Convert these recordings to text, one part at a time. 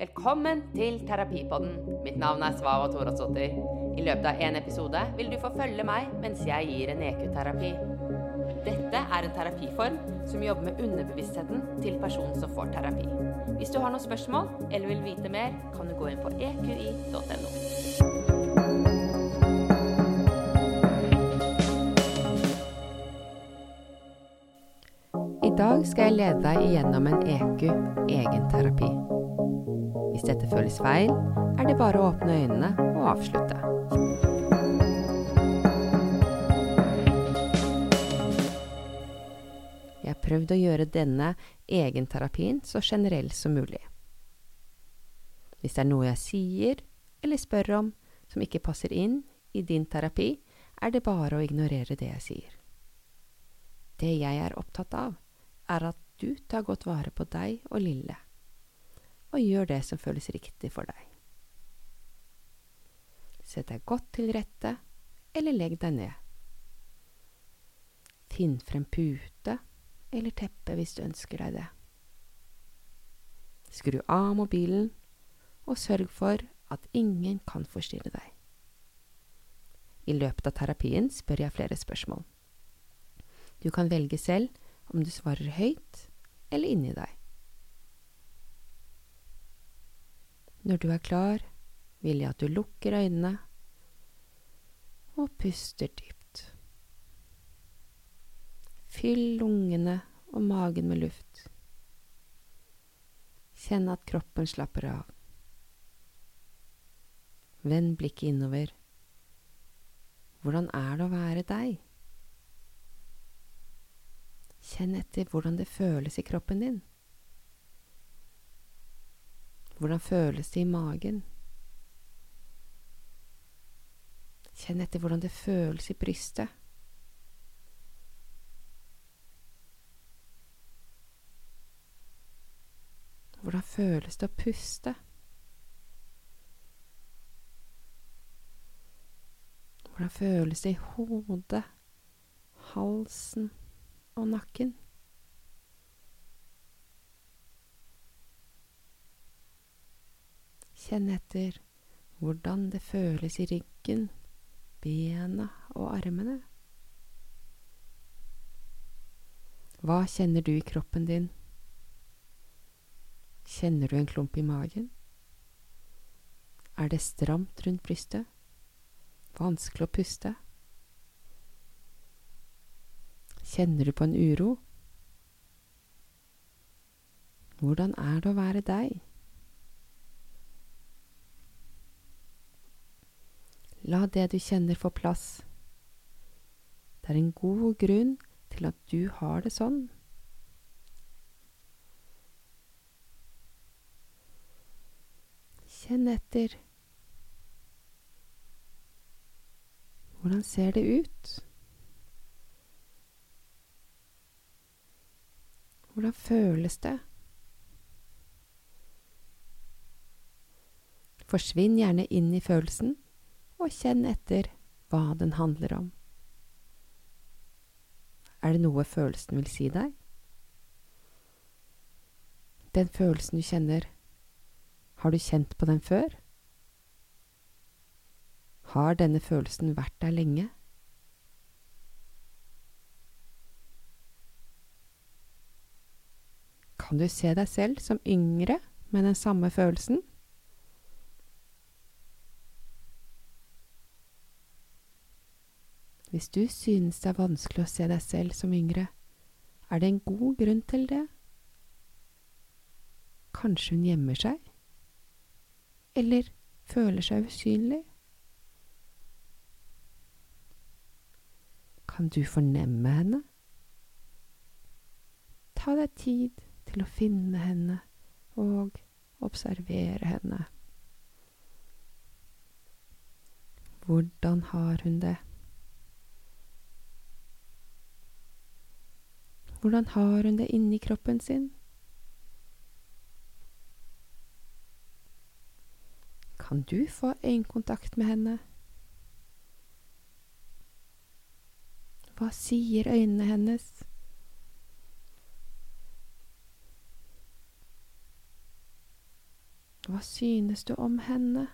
Velkommen til Terapipodden. Mitt navn er Svava Toradsdottir. I løpet av en episode vil du få følge meg mens jeg gir en EQ-terapi. Dette er en terapiform som jobber med underbevisstheten til personen som får terapi. Hvis du har noen spørsmål eller vil vite mer, kan du gå inn på eqi.no. I dag skal jeg lede deg igjennom en EQ egenterapi. Hvis dette føles feil, er det bare å åpne øynene og avslutte. Jeg har prøvd å gjøre denne egenterapien så generell som mulig. Hvis det er noe jeg sier eller spør om som ikke passer inn i din terapi, er det bare å ignorere det jeg sier. Det jeg er opptatt av, er at du tar godt vare på deg og lille, og gjør det som føles riktig for deg. Sett deg godt til rette, eller legg deg ned. Finn frem pute eller teppe hvis du ønsker deg det. Skru av mobilen, og sørg for at ingen kan forstyrre deg. I løpet av terapien spør jeg flere spørsmål. Du kan velge selv om du svarer høyt eller inni deg. Når du er klar, vil jeg at du lukker øynene og puster dypt. Fyll lungene og magen med luft. Kjenn at kroppen slapper av. Vend blikket innover. Hvordan er det å være deg? Kjenn etter hvordan det føles i kroppen din. Hvordan føles det i magen? Kjenn etter hvordan det føles i brystet. Hvordan føles det å puste? Hvordan føles det i hodet, halsen og nakken? Kjenn etter hvordan det føles i ryggen, bena og armene. Hva kjenner du i kroppen din? Kjenner du en klump i magen? Er det stramt rundt brystet? Vanskelig å puste? Kjenner du på en uro? Hvordan er det å være deg? La det du kjenner få plass. Det er en god grunn til at du har det sånn. Kjenn etter. Hvordan ser det ut? Hvordan føles det? Forsvinn gjerne inn i følelsen, og kjenn etter hva den handler om. Er det noe følelsen vil si deg? Den følelsen du kjenner, har du kjent på den før? Har denne følelsen vært der lenge? Kan du se deg selv som yngre med den samme følelsen? Hvis du synes det er vanskelig å se deg selv som yngre, er det en god grunn til det. Kanskje hun gjemmer seg? Eller føler seg usynlig? Kan du fornemme henne? Ta deg tid til å finne henne og observere henne. Hvordan har hun det? Hvordan har hun det inni kroppen sin? Kan du få øyekontakt med henne? Hva sier øynene hennes? Hva synes du om henne?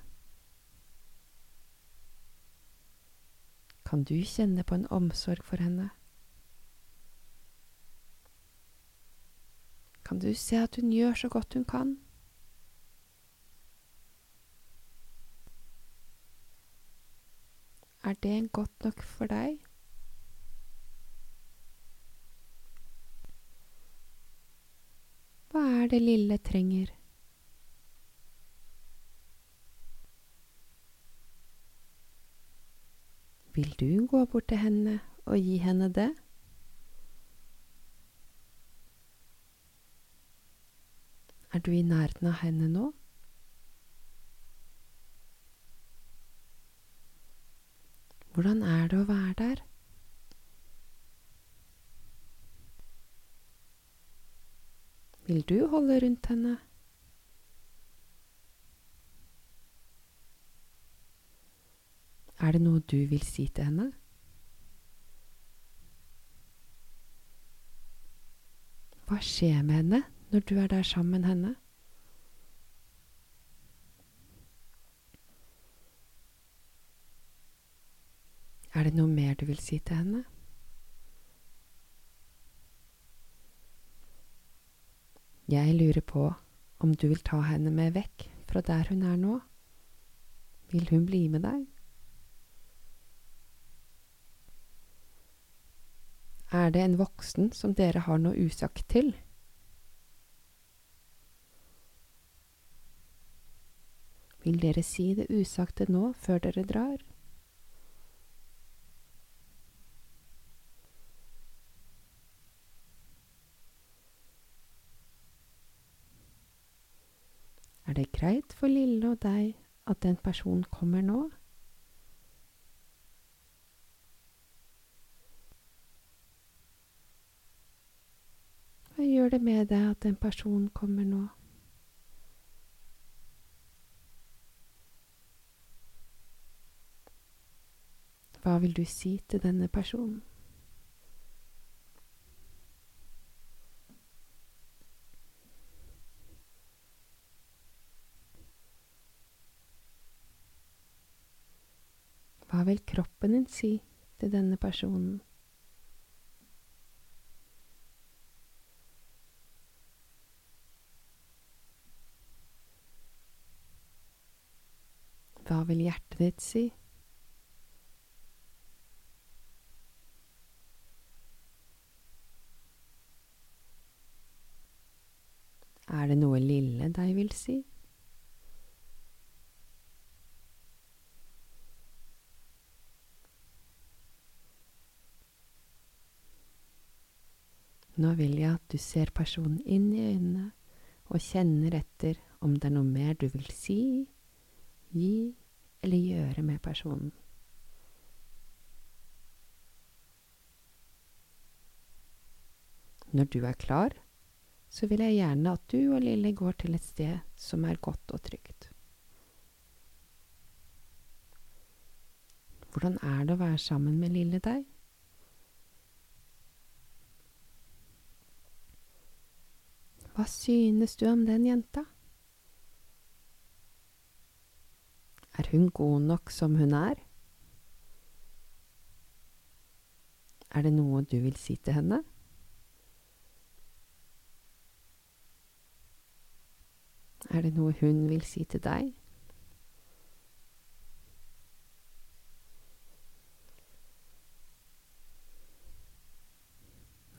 Kan du kjenne på en omsorg for henne? Kan du se at hun gjør så godt hun kan? Er det godt nok for deg? Hva er det lille trenger? Vil du gå bort til henne og gi henne det? Er du i nærheten av henne nå? Hvordan er det å være der? Vil du holde rundt henne? Er det noe du vil si til henne? Hva skjer med henne når du er der sammen med henne? Er det noe mer du vil si til henne? Jeg lurer på om du vil ta henne med vekk fra der hun er nå. Vil hun bli med deg? Er det en voksen som dere har noe usagt til? Vil dere si det usagte nå før dere drar? Er det greit for Lille og deg at den personen kommer nå? Hva gjør det med deg at den personen kommer nå? Hva vil du si til denne personen? Hva vil kroppen din si til denne personen? Hva vil hjertet ditt si? Er det noe lille deg vil si? Nå vil jeg at du ser personen inn i øynene og kjenner etter om det er noe mer du vil si, gi eller gjøre med personen. Når du er klar, så vil jeg gjerne at du og Lille går til et sted som er godt og trygt. Hvordan er det å være sammen med lille deg? Hva synes du om den jenta? Er hun god nok som hun er? Er det noe du vil si til henne? Er det noe hun vil si til deg?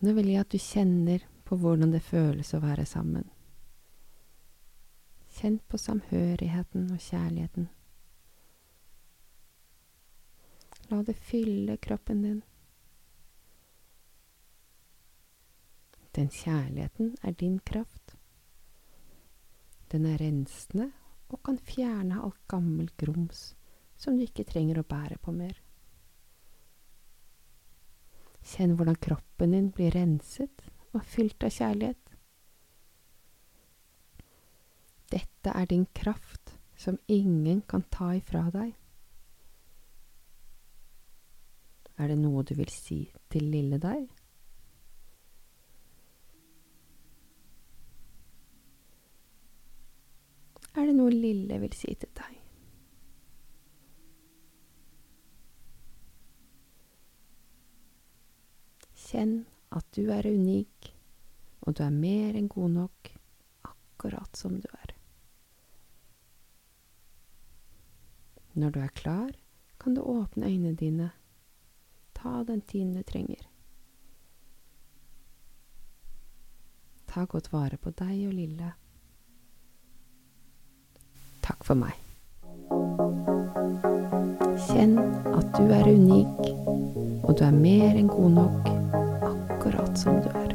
Nå vil jeg at du kjenner på hvordan det føles å være sammen. Kjenn på samhørigheten og kjærligheten. La det fylle kroppen din. Den kjærligheten er din kraft. Den er rensende og kan fjerne alt gammelt grums som du ikke trenger å bære på mer. Kjenn hvordan kroppen din blir renset og fylt av kjærlighet. Dette er din kraft som ingen kan ta ifra deg. Er det noe du vil si til lille deg? Lille vil si til deg. Kjenn at du er unik, og du er mer enn god nok akkurat som du er. Når du er klar, kan du åpne øynene dine. Ta den tiden du trenger. Ta godt vare på deg og Lille. For meg. Kjenn at du er unik, og du er mer enn god nok akkurat som du er.